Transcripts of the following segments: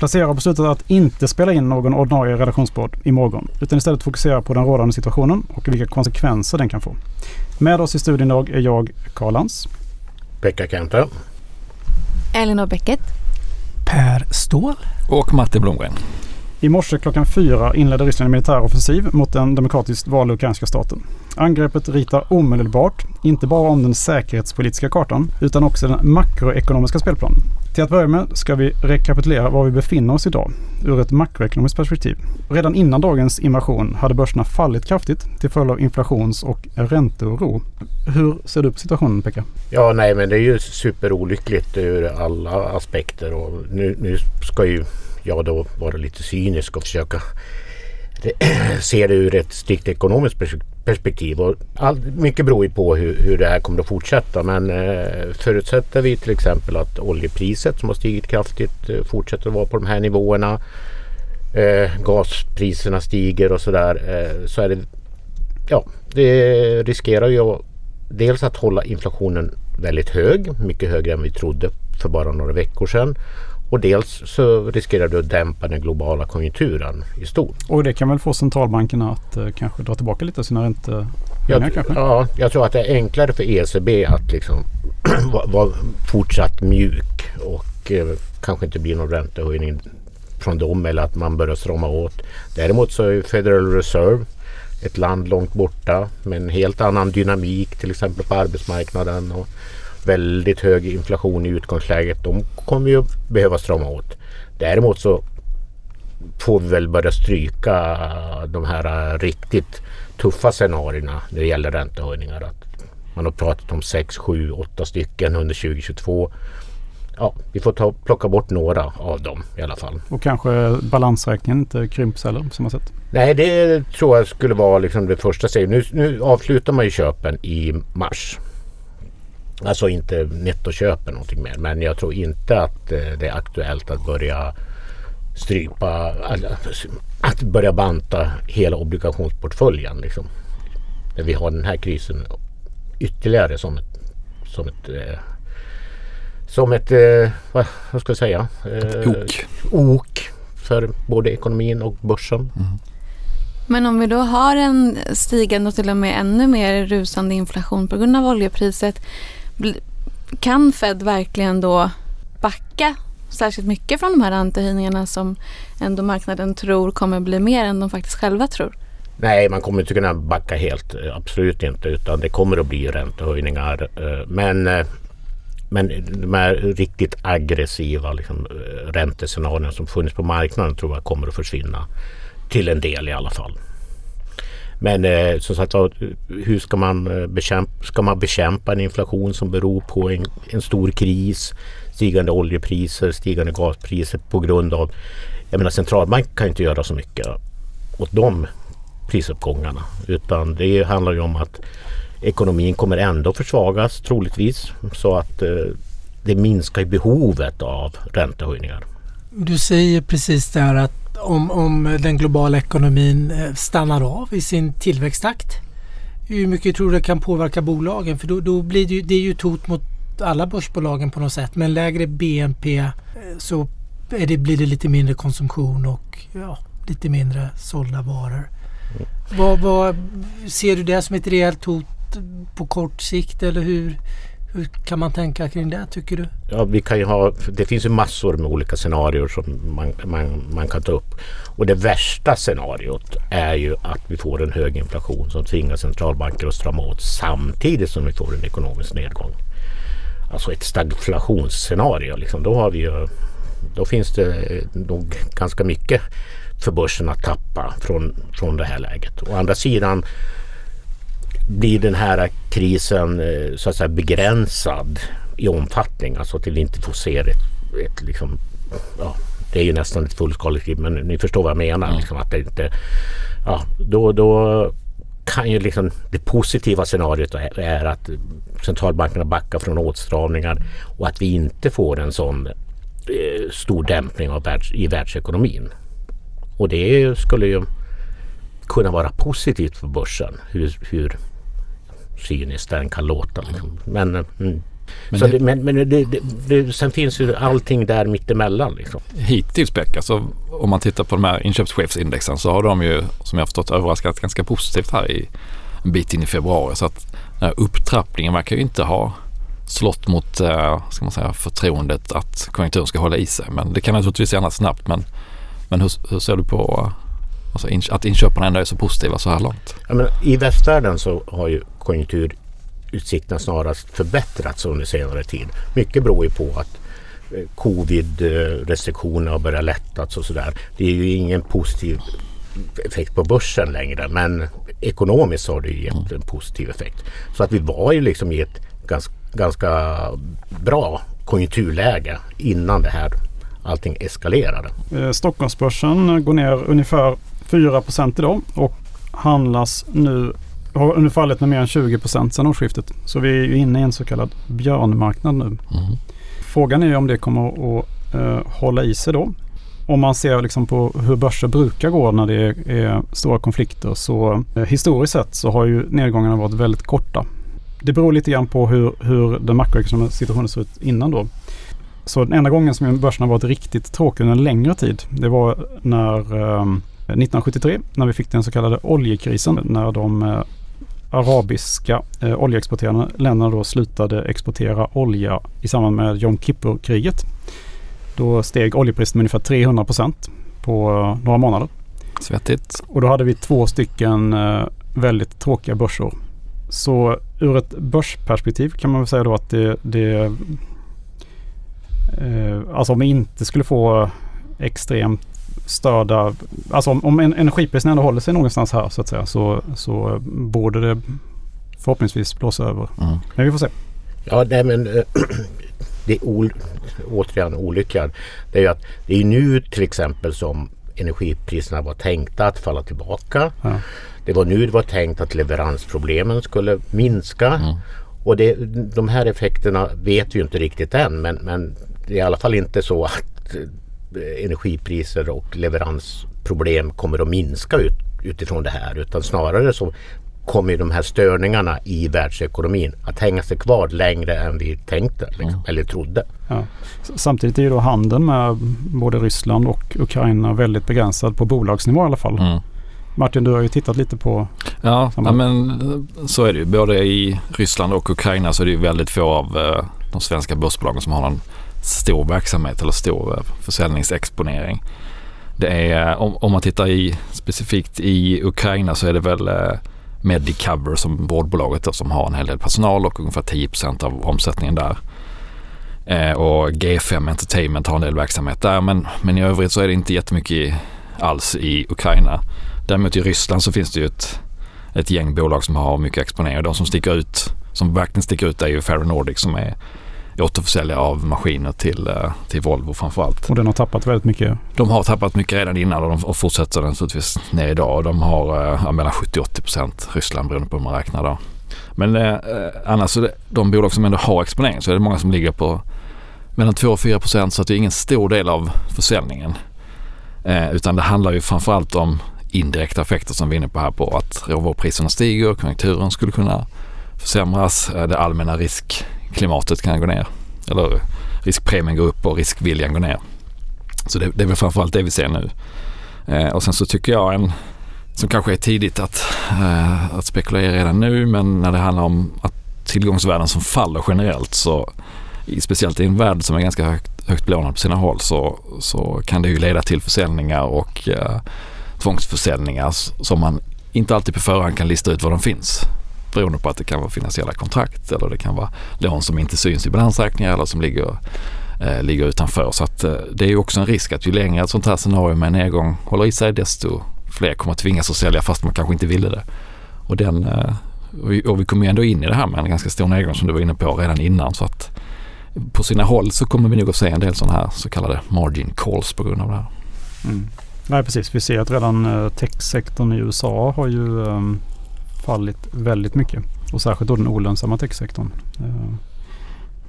Placera har beslutat att inte spela in någon ordinarie redaktionspodd imorgon utan istället fokusera på den rådande situationen och vilka konsekvenser den kan få. Med oss i studion idag är jag, Karl Lantz. Pekka Kenta. Elinor Bäcket. Per Ståhl. Och Matte Blomgren. I morse klockan fyra inledde Ryssland en militär offensiv mot den demokratiskt valda ukrainska staten. Angreppet ritar omedelbart, inte bara om den säkerhetspolitiska kartan, utan också den makroekonomiska spelplanen. Till att börja med ska vi rekapitulera var vi befinner oss idag ur ett makroekonomiskt perspektiv. Redan innan dagens invasion hade börserna fallit kraftigt till följd av inflations och ränteoro. Hur ser du på situationen Pekka? Ja, nej men det är ju superolyckligt ur alla aspekter och nu, nu ska ju jag då vara lite cynisk och försöka Ser det ur ett strikt ekonomiskt perspektiv. Och all, mycket beror ju på hur, hur det här kommer att fortsätta. Men eh, förutsätter vi till exempel att oljepriset som har stigit kraftigt eh, fortsätter att vara på de här nivåerna. Eh, gaspriserna stiger och sådär. Eh, så är det, ja, det riskerar ju dels att hålla inflationen väldigt hög. Mycket högre än vi trodde för bara några veckor sedan. Och dels så riskerar du att dämpa den globala konjunkturen i stort. Och det kan väl få centralbankerna att eh, kanske dra tillbaka lite av sina räntehöjningar kanske? Ja, jag tror att det är enklare för ECB att liksom vara fortsatt mjuk och eh, kanske inte blir någon räntehöjning från dem eller att man börjar strama åt. Däremot så är Federal Reserve ett land långt borta med en helt annan dynamik till exempel på arbetsmarknaden. Och väldigt hög inflation i utgångsläget. De kommer ju behöva strama åt. Däremot så får vi väl börja stryka de här riktigt tuffa scenarierna när det gäller räntehöjningar. Att man har pratat om 6, 7, 8 stycken under 2022. Ja, vi får ta, plocka bort några av dem i alla fall. Och kanske balansräkningen inte krymps heller på samma sätt? Nej, det tror jag skulle vara liksom det första steget. Nu, nu avslutar man ju köpen i mars. Alltså inte nettoköper någonting mer. Men jag tror inte att eh, det är aktuellt att börja strypa, att börja banta hela obligationsportföljen. Liksom. När vi har den här krisen ytterligare som ett, som ett eh, som ett, eh, vad, vad ska jag säga? ok. Ok för både ekonomin och börsen. Mm. Men om vi då har en stigande och till och med ännu mer rusande inflation på grund av oljepriset kan Fed verkligen då backa särskilt mycket från de här räntehöjningarna som ändå marknaden tror kommer bli mer än de faktiskt själva tror? Nej, man kommer inte kunna backa helt. Eh, absolut inte. Utan det kommer att bli räntehöjningar. Eh, men, eh, men de här riktigt aggressiva liksom, räntescenarierna som funnits på marknaden tror jag kommer att försvinna. Till en del i alla fall. Men eh, som sagt hur ska man, eh, bekämpa, ska man bekämpa en inflation som beror på en, en stor kris, stigande oljepriser, stigande gaspriser på grund av... Jag menar centralbanken kan inte göra så mycket åt de prisuppgångarna. Utan det handlar ju om att ekonomin kommer ändå försvagas troligtvis. Så att eh, det minskar behovet av räntehöjningar. Du säger precis där att om, om den globala ekonomin eh, stannar av i sin tillväxttakt. Hur mycket tror du det kan påverka bolagen? För då, då blir det, ju, det är ju ett hot mot alla börsbolagen på något sätt. Med en lägre BNP eh, så det, blir det lite mindre konsumtion och ja, lite mindre sålda varor. Mm. Vad, vad, ser du det som ett rejält hot på kort sikt eller hur, hur kan man tänka kring det tycker du? Ja, vi kan ha, det finns ju massor med olika scenarier som man, man, man kan ta upp. Och det värsta scenariot är ju att vi får en hög inflation som tvingar centralbanker att strama åt samtidigt som vi får en ekonomisk nedgång. Alltså ett stagflationsscenario. Liksom. Då, har vi ju, då finns det nog ganska mycket för börsen att tappa från, från det här läget. Å andra sidan blir den här krisen eh, så att säga begränsad i omfattning. Alltså att vi inte får se ett, ett liksom, ja, det är ju nästan ett fullskaligt krig men ni förstår vad jag menar. Mm. Liksom, att det inte, ja, då, då kan ju liksom det positiva scenariot är att centralbankerna backar från åtstramningar och att vi inte får en sån eh, stor dämpning av världs, i världsekonomin. Och det skulle ju kunna vara positivt för börsen. Hur, hur cyniskt den kan låta. Liksom. Men mm, Men, så det, men, men det, det, sen finns ju allting där mittemellan. Liksom. Hittills Beck, alltså, om man tittar på de här inköpschefsindexen så har de ju som jag förstått överraskat ganska positivt här i en bit in i februari. Så att den här upptrappningen verkar ju inte ha slått mot eh, ska man säga, förtroendet att konjunkturen ska hålla i sig. Men det kan naturligtvis gärna snabbt. Men, men hur, hur ser du på alltså in, att inköparna ändå är så positiva så här långt? Ja, men I västvärlden så har ju konjunkturutsikterna snarast förbättrats under senare tid. Mycket beror ju på att eh, covid-restriktionerna har börjat lättas och sådär. Det är ju ingen positiv effekt på börsen längre men ekonomiskt har det ju gett en positiv effekt. Så att vi var ju liksom i ett ganska, ganska bra konjunkturläge innan det här allting eskalerade. Eh, Stockholmsbörsen går ner ungefär 4 idag och handlas nu har under fallit med mer än 20 sedan årsskiftet. Så vi är ju inne i en så kallad björnmarknad nu. Mm. Frågan är ju om det kommer att uh, hålla i sig då. Om man ser liksom på hur börser brukar gå när det är, är stora konflikter så uh, historiskt sett så har ju nedgångarna varit väldigt korta. Det beror lite grann på hur, hur den makroekonomiska situationen ser ut innan då. Så den enda gången som börsen har varit riktigt tråkig under en längre tid det var när um, 1973 när vi fick den så kallade oljekrisen när de eh, arabiska eh, oljeexporterande länderna då slutade exportera olja i samband med Jom Kippur-kriget. Då steg oljepriset med ungefär 300 procent på eh, några månader. Svettigt. Och då hade vi två stycken eh, väldigt tråkiga börsår. Så ur ett börsperspektiv kan man väl säga då att det, det eh, alltså om vi inte skulle få extremt störda, alltså om, om energipriserna ändå håller sig någonstans här så att säga så, så borde det förhoppningsvis blåsa över. Mm. Men vi får se. Ja, nej men det är ol, återigen olyckan. Det är ju att det är nu till exempel som energipriserna var tänkta att falla tillbaka. Ja. Det var nu det var tänkt att leveransproblemen skulle minska. Mm. Och det, de här effekterna vet vi inte riktigt än men, men det är i alla fall inte så att energipriser och leveransproblem kommer att minska ut, utifrån det här utan snarare så kommer de här störningarna i världsekonomin att hänga sig kvar längre än vi tänkte liksom, mm. eller trodde. Ja. Samtidigt är ju då handeln med både Ryssland och Ukraina väldigt begränsad på bolagsnivå i alla fall. Mm. Martin, du har ju tittat lite på... Ja, ja, men så är det ju. Både i Ryssland och Ukraina så är det ju väldigt få av eh, de svenska börsbolagen som har någon stor verksamhet eller stor försäljningsexponering. Det är, om, om man tittar i, specifikt i Ukraina så är det väl eh, Medicover som vårdbolaget då, som har en hel del personal och ungefär 10% av omsättningen där. Eh, och G5 Entertainment har en del verksamhet där men, men i övrigt så är det inte jättemycket alls i Ukraina. Däremot i Ryssland så finns det ju ett, ett gäng bolag som har mycket exponering. De som sticker ut, som verkligen sticker ut är ju Ferronordic som är återförsäljare av maskiner till, eh, till Volvo framförallt. Och den har tappat väldigt mycket? De har tappat mycket redan innan och, de, och fortsätter naturligtvis ner idag. De har eh, ja, mellan 70-80 procent Ryssland beroende på hur man räknar då. Men eh, annars så det, de bolag som ändå har exponering så är det många som ligger på mellan 2 och 4 procent så att det är ingen stor del av försäljningen. Eh, utan det handlar ju framförallt om indirekta effekter som vi är inne på här på att råvarupriserna stiger, konjunkturen skulle kunna försämras, eh, det allmänna risk klimatet kan gå ner. Eller riskpremien går upp och riskviljan går ner. Så det, det är väl framförallt det vi ser nu. Eh, och sen så tycker jag en som kanske är tidigt att, eh, att spekulera redan nu men när det handlar om att tillgångsvärden som faller generellt så speciellt i en värld som är ganska högt, högt belånad på sina håll så, så kan det ju leda till försäljningar och eh, tvångsförsäljningar som man inte alltid på förhand kan lista ut var de finns beroende på att det kan vara finansiella kontrakt eller det kan vara lån som inte syns i balansräkningar eller som ligger, eh, ligger utanför. Så att, eh, det är ju också en risk att ju längre ett sånt här scenario med nedgång håller i sig desto fler kommer att tvingas att sälja fast man kanske inte ville det. Och, den, eh, och, vi, och vi kommer ju ändå in i det här med en ganska stor nedgång som du var inne på redan innan. Så att på sina håll så kommer vi nog att se en del sådana här så kallade margin calls på grund av det här. Mm. Nej precis, vi ser att redan eh, techsektorn i USA har ju um, fallit väldigt mycket. Och särskilt då den olönsamma techsektorn. Eh,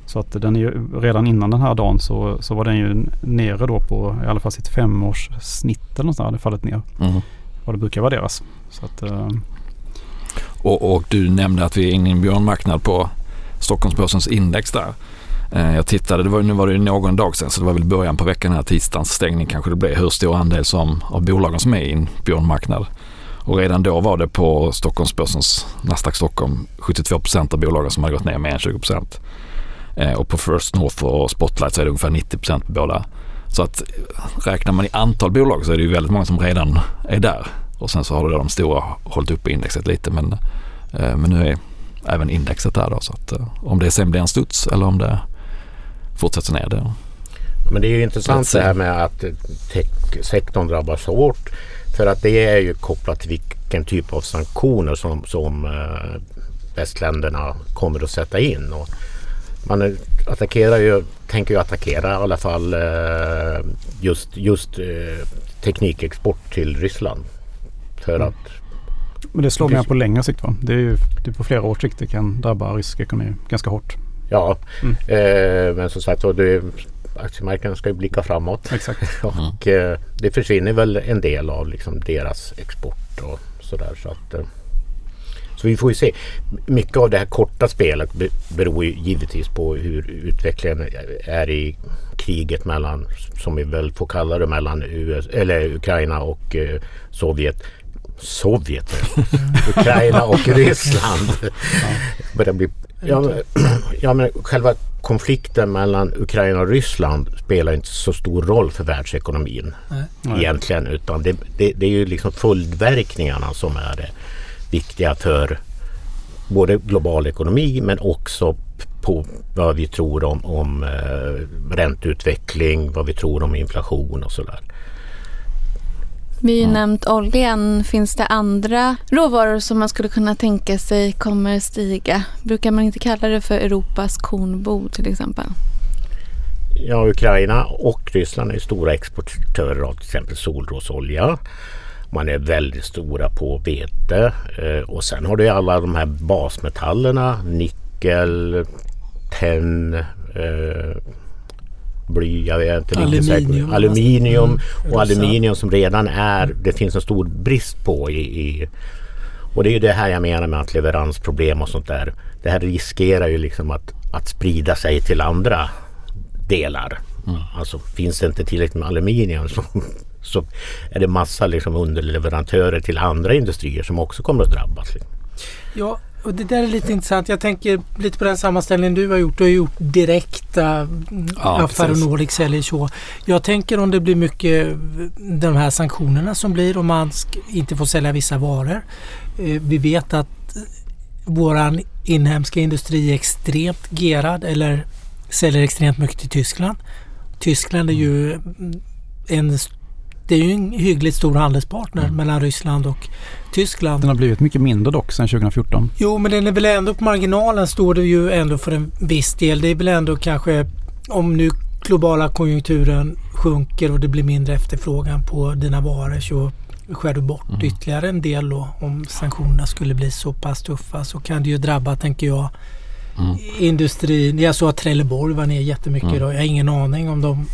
så att den är ju, redan innan den här dagen så, så var den ju nere då på i alla fall sitt femårssnitt eller något sånt hade fallit ner. Mm. Vad det brukar värderas. Så att, uh... och, och, du nämnde att vi är inne i en björnmarknad på Stockholmsbörsens index där. Eh, jag tittade, det var, nu var det någon dag sedan så det var väl början på veckan här, tisdagens stängning kanske det blev, hur stor andel som, av bolagen som är i en björnmarknad. Och redan då var det på Stockholmsbörsens Nasdaq Stockholm 72 procent av bolagen som hade gått ner mer än 20 procent. Eh, och på First North och Spotlight så är det ungefär 90 procent på båda. Så att räknar man i antal bolag så är det ju väldigt många som redan är där. Och sen så har det de stora hållit uppe indexet lite men, eh, men nu är även indexet där då. Så att eh, om det sen blir en studs eller om det fortsätter ner det. Men det är ju intressant det här med att techsektorn drabbas så hårt. För att det är ju kopplat till vilken typ av sanktioner som, som eh, västländerna kommer att sätta in. Och man attackerar ju, tänker ju attackera i alla fall eh, just, just eh, teknikexport till Ryssland. För mm. att men det slår mer på längre sikt va? Det är ju det är på flera års sikt det kan drabba rysk ekonomi ganska hårt. Ja, mm. eh, men som sagt det, aktiemarknaden ska ju blicka framåt. Exakt. och eh, det försvinner väl en del av liksom deras export och sådär. Så, att, eh, så vi får ju se. Mycket av det här korta spelet beror ju givetvis på hur utvecklingen är i kriget mellan, som vi väl får kalla det, mellan US, eller Ukraina och eh, Sovjet. Sovjet? Ukraina och Ryssland. ja. bli, ja, ja, men själva konflikten mellan Ukraina och Ryssland spelar inte så stor roll för världsekonomin Nej. egentligen. Utan det, det, det, är ju liksom följdverkningarna som är viktiga för både global ekonomi men också på vad vi tror om, om eh, ränteutveckling, vad vi tror om inflation och sådär. Vi har ju mm. nämnt oljan. Finns det andra råvaror som man skulle kunna tänka sig kommer stiga? Brukar man inte kalla det för Europas kornbo till exempel? Ja, Ukraina och Ryssland är stora exportörer av till exempel solrosolja. Man är väldigt stora på vete eh, och sen har du alla de här basmetallerna. Nickel, tenn, eh, bly, jag vet inte aluminium, aluminium mm. och aluminium som redan är, det finns en stor brist på i, i och det är ju det här jag menar med att leveransproblem och sånt där. Det här riskerar ju liksom att, att sprida sig till andra delar. Mm. Alltså finns det inte tillräckligt med aluminium så, så är det massa liksom underleverantörer till andra industrier som också kommer att drabbas. Ja, och det där är lite intressant. Jag tänker lite på den sammanställningen du har gjort. Du har gjort direkta ja, affärer Nordic säljer så. Jag tänker om det blir mycket de här sanktionerna som blir om man inte får sälja vissa varor. Eh, vi vet att våran inhemska industri är extremt gerad eller säljer extremt mycket till Tyskland. Tyskland är ju en det är ju en hyggligt stor handelspartner mm. mellan Ryssland och Tyskland. Den har blivit mycket mindre dock sedan 2014. Jo, men den är väl ändå på marginalen står det ju ändå för en viss del. Det är väl ändå kanske om nu globala konjunkturen sjunker och det blir mindre efterfrågan på dina varor så skär du bort mm. ytterligare en del då. Om sanktionerna skulle bli så pass tuffa så kan det ju drabba, tänker jag, mm. industrin. Jag såg att Trelleborg var ner jättemycket mm. idag. Jag har ingen aning om de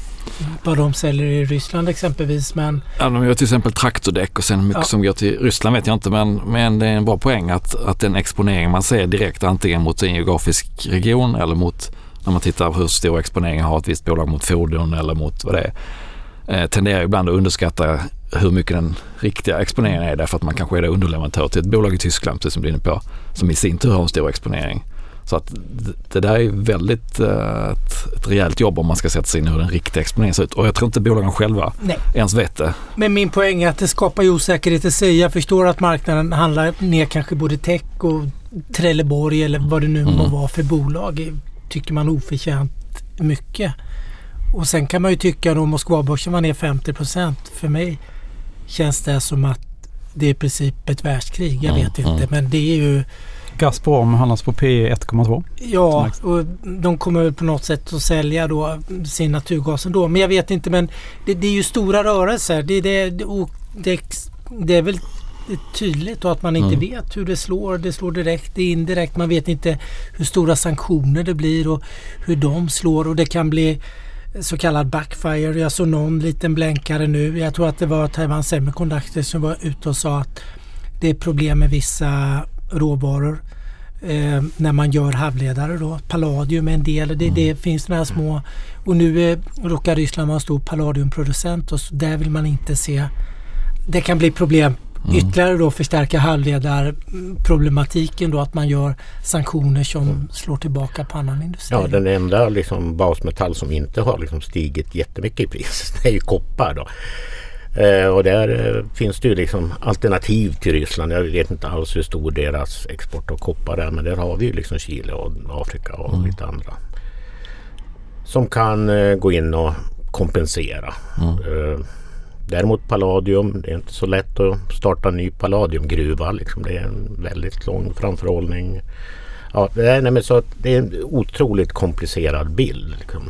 vad de säljer i Ryssland exempelvis. Men... Ja, de gör till exempel traktordäck och sen mycket ja. som går till Ryssland vet jag inte men, men det är en bra poäng att, att den exponering man ser direkt antingen mot en geografisk region eller mot när man tittar på hur stor exponering har ett visst bolag mot fordon eller mot vad det är eh, tenderar ibland att underskatta hur mycket den riktiga exponeringen är därför att man kanske är underleverantör till ett bolag i Tyskland precis som du är inne på som i sin tur har en stor exponering. Så att det där är väldigt uh, ett, ett rejält jobb om man ska sätta sig in i hur den riktiga exponeringen ser ut. Och jag tror inte bolagen själva Nej. ens vet det. Men min poäng är att det skapar osäkerhet i sig. Jag förstår att marknaden handlar ner kanske både tech och Trelleborg eller vad det nu mm. må vara för bolag. Tycker man oförtjänt mycket. Och sen kan man ju tycka att Moskvabörsen var ner 50% För mig känns det som att det är i princip ett världskrig. Jag mm, vet inte. Mm. Men det är ju Gazprom handlas på P 1,2. Ja, och de kommer på något sätt att sälja då sin naturgas ändå. Men jag vet inte, men det, det är ju stora rörelser. Det, det, det, det är väl tydligt och att man inte mm. vet hur det slår. Det slår direkt, det är indirekt. Man vet inte hur stora sanktioner det blir och hur de slår och det kan bli så kallad backfire. Jag såg någon liten blänkare nu. Jag tror att det var Taiwan Semiconductor som var ute och sa att det är problem med vissa råvaror. eh, när man gör halvledare då. Palladium är en del. Det, det finns några små och nu eh, råkar Ryssland vara en stor palladiumproducent och där vill man inte se det kan bli problem ytterligare då förstärka halvledarproblematiken då att man gör sanktioner som slår tillbaka på annan industri. Ja, den enda liksom basmetall som inte har liksom stigit jättemycket i pris det är ju koppar. Då. Eh, och där eh, finns det ju liksom alternativ till Ryssland. Jag vet inte alls hur stor deras export av koppar är men där har vi ju liksom Chile och Afrika och Mm. lite andra. Som kan eh, gå in och kompensera. Mm. Eh, Däremot palladium, det är inte så lätt att starta en ny palladiumgruva. Liksom. Det är en väldigt lång framförhållning. Ja, det, är, nej, men så det är en otroligt komplicerad bild. Liksom.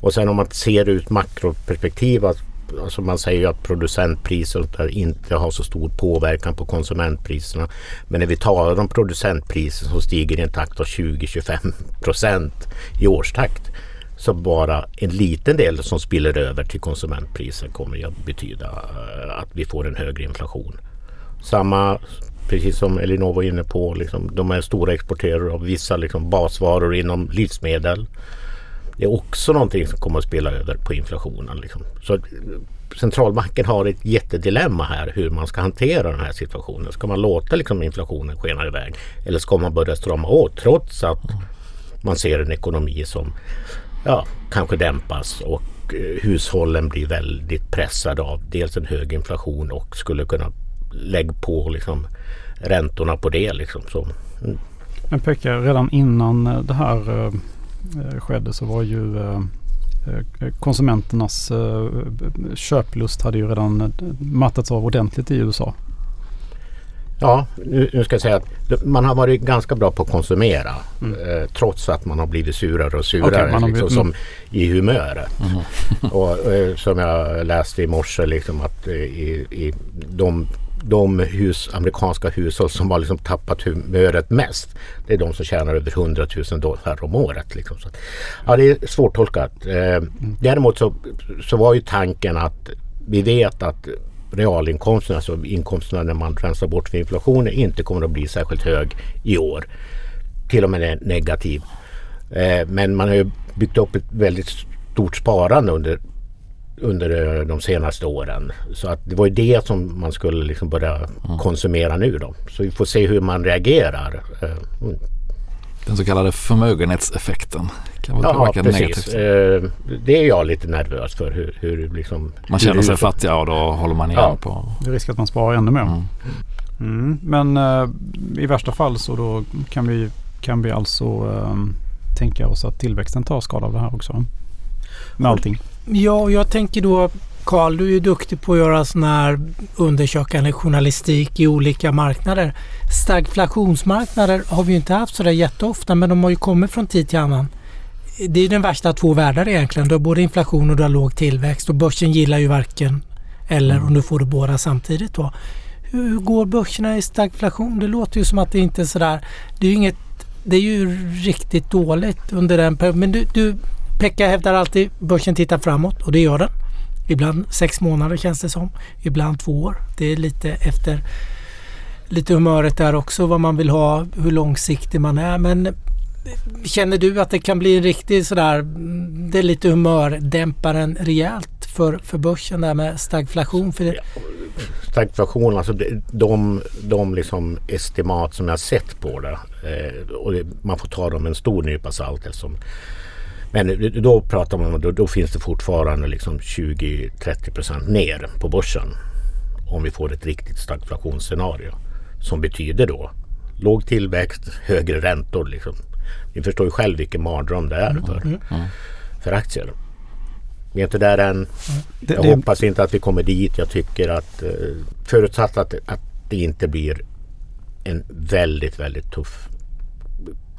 Och sen om man ser ut makroperspektiv. Att, alltså man säger ju att producentpriser inte har så stor påverkan på konsumentpriserna. Men när vi talar om producentpriser som stiger i en takt av 20-25 procent i årstakt. Så bara en liten del som spiller över till konsumentpriser kommer att betyda eh, att vi får en högre inflation. Samma, precis som Elinor var inne på, liksom, de är stora exportörer av vissa liksom, basvaror inom livsmedel. Det är också någonting som kommer att spela över på inflationen. Liksom. Så eh, centralbanken har ett jättedilemma här hur man ska hantera den här situationen. Ska man låta liksom, inflationen skena iväg eller ska man börja strama åt trots att man ser en ekonomi som ja, kanske dämpas och eh, hushållen blir väldigt pressade av dels en hög inflation och skulle kunna lägga på liksom, räntorna på det. Liksom. Så, mm. Men Pekka, redan innan eh, det här skedde så var ju eh, eh, konsumenternas eh, köplust hade ju redan eh, mattats av ordentligt i USA. Ja, nu, nu ska jag säga att man har varit ganska bra på att konsumera eh, trots att man har blivit surare och surare har liksom, blivit- som i humöret. och, eh, som jag läste i morse liksom att eh, i, i de, de hus, amerikanska hushåll som har liksom tappat humöret mest det är de som tjänar över 100 000 dollar om året. Liksom. Så, ja, det är svårtolkat. Eh, däremot så, så var ju tanken att vi vet att realinkomsterna, alltså inkomsterna när man rensar bort för inflationen, inte kommer att bli särskilt hög i år. Till och med negativ. Eh, men man har ju byggt upp ett väldigt stort sparande under, under eh, de senaste åren. Så att det var ju det som man skulle liksom börja konsumera nu då. Så vi får se hur man reagerar. Eh, mm. Den så kallade förmögenhetseffekten kan väl Ja, påverka precis. negativt. Eh, det är jag lite nervös för. Hur, hur liksom, Man känner hur sig det- fattig och då håller man igen Ja. på... Det är risk att man sparar ännu mer. Mm. Mm. Men eh, i värsta fall så då kan vi, kan vi alltså eh, tänka oss att tillväxten tar skada av det här också. Med allting. Ja, jag tänker då Karl, du är ju duktig på att göra sån här undersökande journalistik i olika marknader. Stagflationsmarknader har vi ju inte haft sådär jätteofta men de har ju kommit från tid till annan. Det är ju den värsta av två världar egentligen. Du har både inflation och du har låg tillväxt och börsen gillar ju varken eller och nu får du båda samtidigt då. Hur går börserna i stagflation? Det låter ju som att det inte är sådär. Det är ju inget det är ju riktigt dåligt under den perioden. Men du, du Pekka hävdar alltid börsen tittar framåt och det gör den. Ibland sex månader känns det som. Ibland två år. Det är lite efter lite humöret där också vad man vill ha, hur långsiktig man är. Men känner du att det kan bli en riktig sådär, det är lite humördämparen rejält för, för börsen där med stagflation? För det, stagflation, alltså de, de liksom estimat som jag sett på det. Eh, och man får ta dem med en stor nypa salt. Eftersom, men då pratar man om då, då finns det fortfarande liksom 20-30 procent ner på börsen. Om vi får ett riktigt stagflationsscenario. Som betyder då låg tillväxt, högre räntor. Liksom. Ni förstår ju själv vilken mardröm det är för, för aktier. Vi är inte där än. Det, Jag det, hoppas inte att vi kommer dit. Jag tycker att eh, förutsatt att, att det inte blir en väldigt, väldigt tuff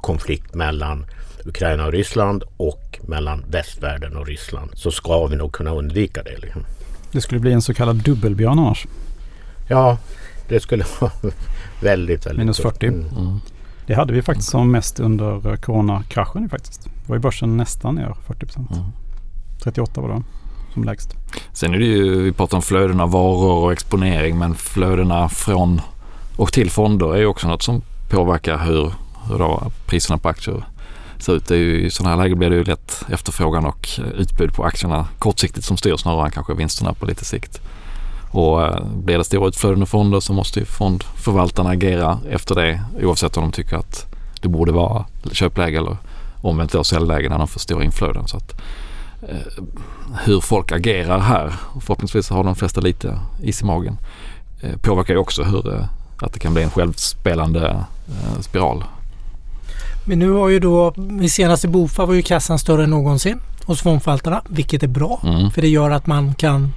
konflikt mellan Ukraina och Ryssland och mellan västvärlden och Ryssland så ska vi nog kunna undvika det. Liksom. det skulle bli en så kallad dubbelbjörn annars. Ja, det skulle vara väldigt, väldigt Minus tufft. 40. Mm. Mm. Det hade vi faktiskt som mest under eh, coronakraschen faktiskt. Det var ju börsen nästan ner 40 procent. Mm. 38 var det som lägst. Sen är det ju, vi pratar om flödena varor och exponering men flödena från och till fonder är ju också något som påverkar hur, hur då priserna på aktier ser ut. Det är ju, I sådana här lägen blir det ju lätt efterfrågan och eh, utbud på aktierna kortsiktigt som styr snarare än kanske vinsterna på lite sikt. Och eh, blir det stora utflöden ur fonder så måste ju fondförvaltarna agera efter det oavsett om de tycker att det borde vara köpläge eller omvänt då säljläge när de får stora inflöden. Så att, eh, hur folk agerar här, förhoppningsvis har de flesta lite is i magen, eh, påverkar ju också hur eh, att det kan bli en självspelande eh, spiral. Men nu har ju då, i senaste Bofa var ju kassan större än någonsin hos fondförvaltarna, vilket är bra. Mm. För det gör att man kan,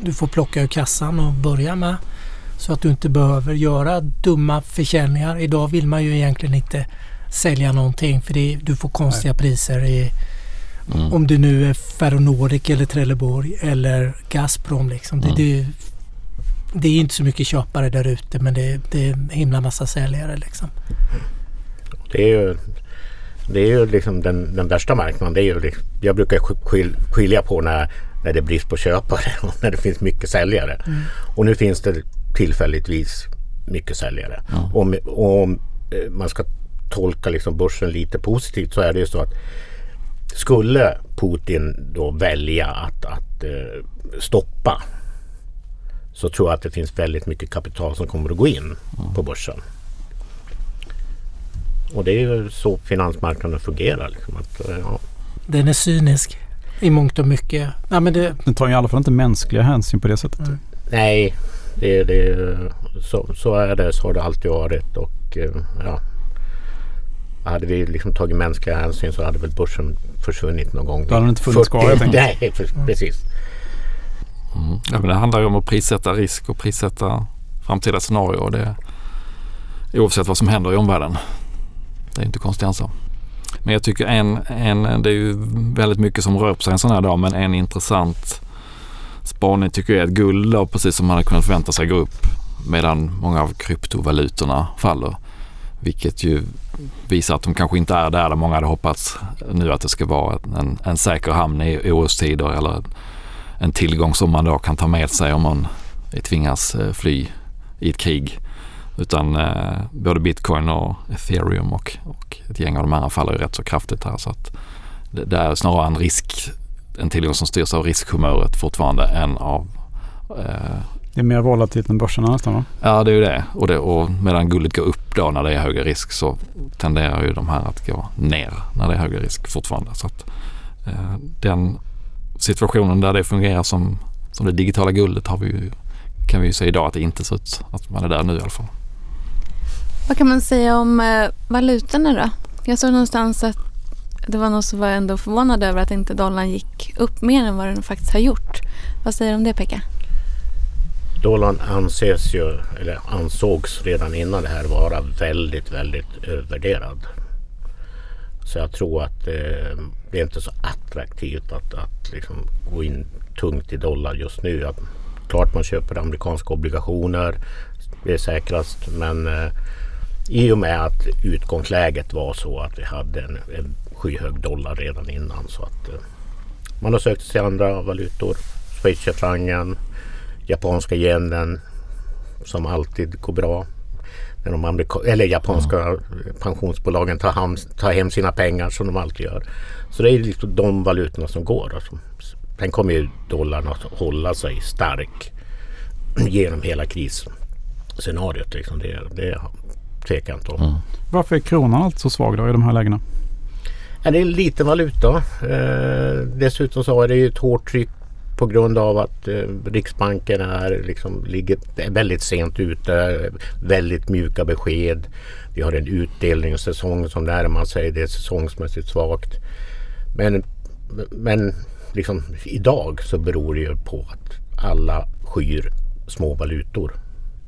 du får plocka ur kassan och börja med så att du inte behöver göra dumma försäljningar. Idag vill man ju egentligen inte sälja någonting för det, du får konstiga Nej. priser i mm. om det nu är Ferronordic eller Trelleborg eller Gazprom. Liksom. Mm. Det, det, det, är inte så mycket köpare där ute men det, det är en himla massa säljare. Liksom. Det är ju, det är ju liksom den, den värsta marknaden. Det är ju liksom, jag brukar skilja på när, när det är brist på köpare och när det finns mycket säljare. Mm. Och nu finns det tillfälligtvis mycket säljare. Ja. Om, om eh, man ska tolka liksom börsen lite positivt så är det ju så att skulle Putin då välja att, att uh, stoppa så tror jag att det finns väldigt mycket kapital som kommer att gå in mm. på börsen. Och det är ju så finansmarknaden fungerar. Liksom, att, uh, ja. Den är cynisk i mångt och mycket. Ja, men det... Den tar i alla fall inte mänskliga hänsyn på det sättet. Mm. Nej, det, det, så, så är det. Så har det alltid varit. Och, eh, ja, hade vi liksom tagit mänskliga hänsyn så hade väl börsen försvunnit någon gång. Då hade den inte funnits kvar. Nej, för, precis. Mm. Ja, men det handlar ju om att prissätta risk och prissätta framtida scenarier. Det, oavsett vad som händer i omvärlden. Det är inte konstigt alltså. Men jag tycker en, en, det är ju väldigt mycket som rör på sig en sån här dag, men en intressant spaning tycker jag är att guld då, precis som man hade kunnat förvänta sig, går upp medan många av kryptovalutorna faller. Vilket ju visar att de kanske inte är där, där många hade hoppats nu att det ska vara en, en säker hamn i orostider eller en tillgång som man då kan ta med sig om man tvingas eh, fly i ett krig. Utan eh, både bitcoin och ethereum och, och ett gäng av de andra faller ju rätt så kraftigt här. Så att det, det är snarare en risk, en tillgång som styrs av riskhumöret fortfarande än av eh, det är mer volatilt än börserna nästan va? Ja det är ju det. Och, det. och medan guldet går upp då när det är högre risk så tenderar ju de här att gå ner när det är högre risk fortfarande. Så att, eh, den situationen där det fungerar som, som det digitala guldet har vi ju, kan vi ju se idag att det inte ser ut att man är där nu i alla fall. Vad kan man säga om eh, valutorna då? Jag såg någonstans att det var någon som var ändå förvånad över att inte dollarn gick upp mer än vad den faktiskt har gjort. Vad säger du om det Pekka? Dollarn anses ju, eller ansågs redan innan det här vara väldigt, väldigt övervärderad. Så jag tror att eh, det är inte så attraktivt att, att liksom gå in tungt i dollar just nu. Att, klart man köper amerikanska obligationer, det är säkrast. Men eh, i och med att utgångsläget var så att vi hade en, en skyhög dollar redan innan. Så att eh, man har sökt sig till andra valutor. Schweizerfrancen, japanska yenen som alltid går bra. När de amerika- eller japanska mm. pensionsbolagen tar, ham- tar hem sina pengar som de alltid gör. Så det är liksom de valutorna som går. Alltså. Sen kommer ju dollarn att hålla sig stark genom hela krisscenariot. Liksom. Det, det inte om. Mm. Varför är kronan alltid så svag då i de här lägena? Ja, det är en liten valuta. Eh, dessutom så är det ju ett hårt tryck på grund av att eh, Riksbanken är, liksom, ligger väldigt sent ute. Väldigt mjuka besked. Vi har en utdelningssäsong som närmar sig. Det är säsongsmässigt svagt. Men, men liksom, idag så beror det ju på att alla skyr små valutor.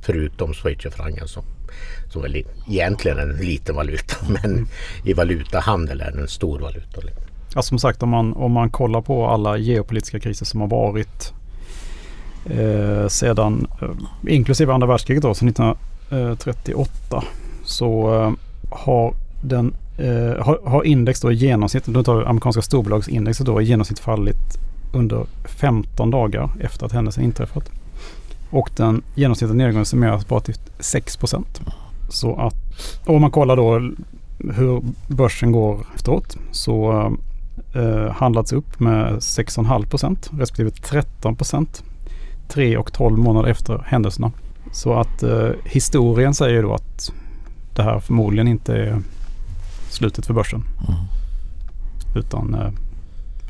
Förutom schweizerfrancen som, som är egentligen en liten valuta. Men i valutahandel är den en stor valuta. Ja, som sagt om man, om man kollar på alla geopolitiska kriser som har varit eh, sedan, eh, inklusive andra världskriget då, sedan 1938, så eh, har den eh, har, har, index då i genomsnitt, då tar amerikanska storbolagsindexet då i genomsnitt fallit under 15 dagar efter att händelsen inträffat. Och den genomsnittliga nedgången summeras bara till 6 procent. Så att om man kollar då hur börsen går efteråt så eh, handlats upp med 6,5 procent respektive 13 procent. 3 och 12 månader efter händelserna. Så att eh, historien säger då att det här förmodligen inte är slutet för börsen. Mm. Utan eh,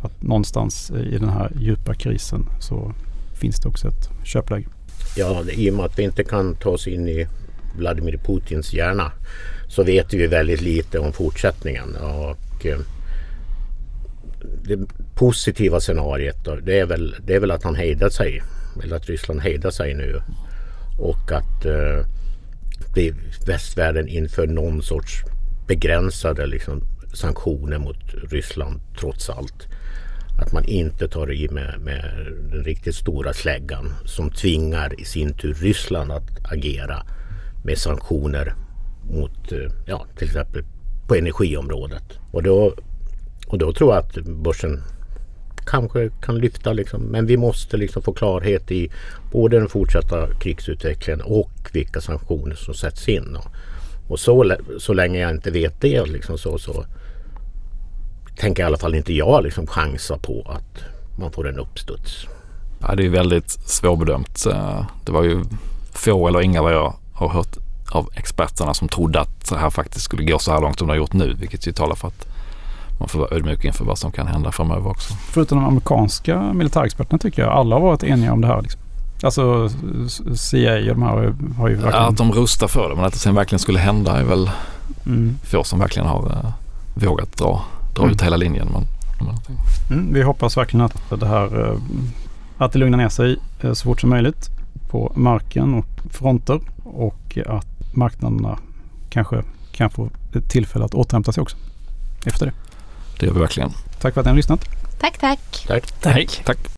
att någonstans i den här djupa krisen så finns det också ett köpläge. Ja, i och med att vi inte kan ta oss in i Vladimir Putins hjärna så vet vi väldigt lite om fortsättningen. Och, eh, det positiva scenariet då, det, är väl, det är väl att han hejdar sig. Eller att Ryssland hejdar sig nu. Och att eh, västvärlden inför någon sorts begränsade liksom, sanktioner mot Ryssland trots allt. Att man inte tar i med, med den riktigt stora släggan som tvingar i sin tur Ryssland att agera med sanktioner mot, eh, ja, till exempel på energiområdet. Och då, och då tror jag att börsen kanske kan lyfta liksom. Men vi måste liksom få klarhet i både den fortsatta krigsutvecklingen och vilka sanktioner som sätts in. Och, så, så länge jag inte vet det liksom så, så tänker i alla fall inte jag liksom chansa på att man får en uppstuds. Ja, det är väldigt svårbedömt. Eh, det var ju få eller inga vad jag har hört av experterna som trodde att det här faktiskt skulle gå så här långt som det har gjort nu. Vilket ju talar för att man får vara ödmjuk inför vad som kan hända framöver också. Förutom de amerikanska militärexperterna tycker jag alla har varit eniga om det här. Liksom. Alltså CIA och de här har ju verkligen... Ja, att de rustar för det men att det sen verkligen skulle hända är väl mm. få som verkligen har uh, vågat dra, dra mm. ut hela linjen. Men, mm, vi hoppas verkligen att det här uh, att det lugnar ner sig uh, så fort som möjligt på marken och fronter och att marknaderna kanske kan få ett tillfälle att återhämta sig också efter det. Det gör vi verkligen. Tack för att ni har lyssnat. Tack, tack. Tack. Tack. tack.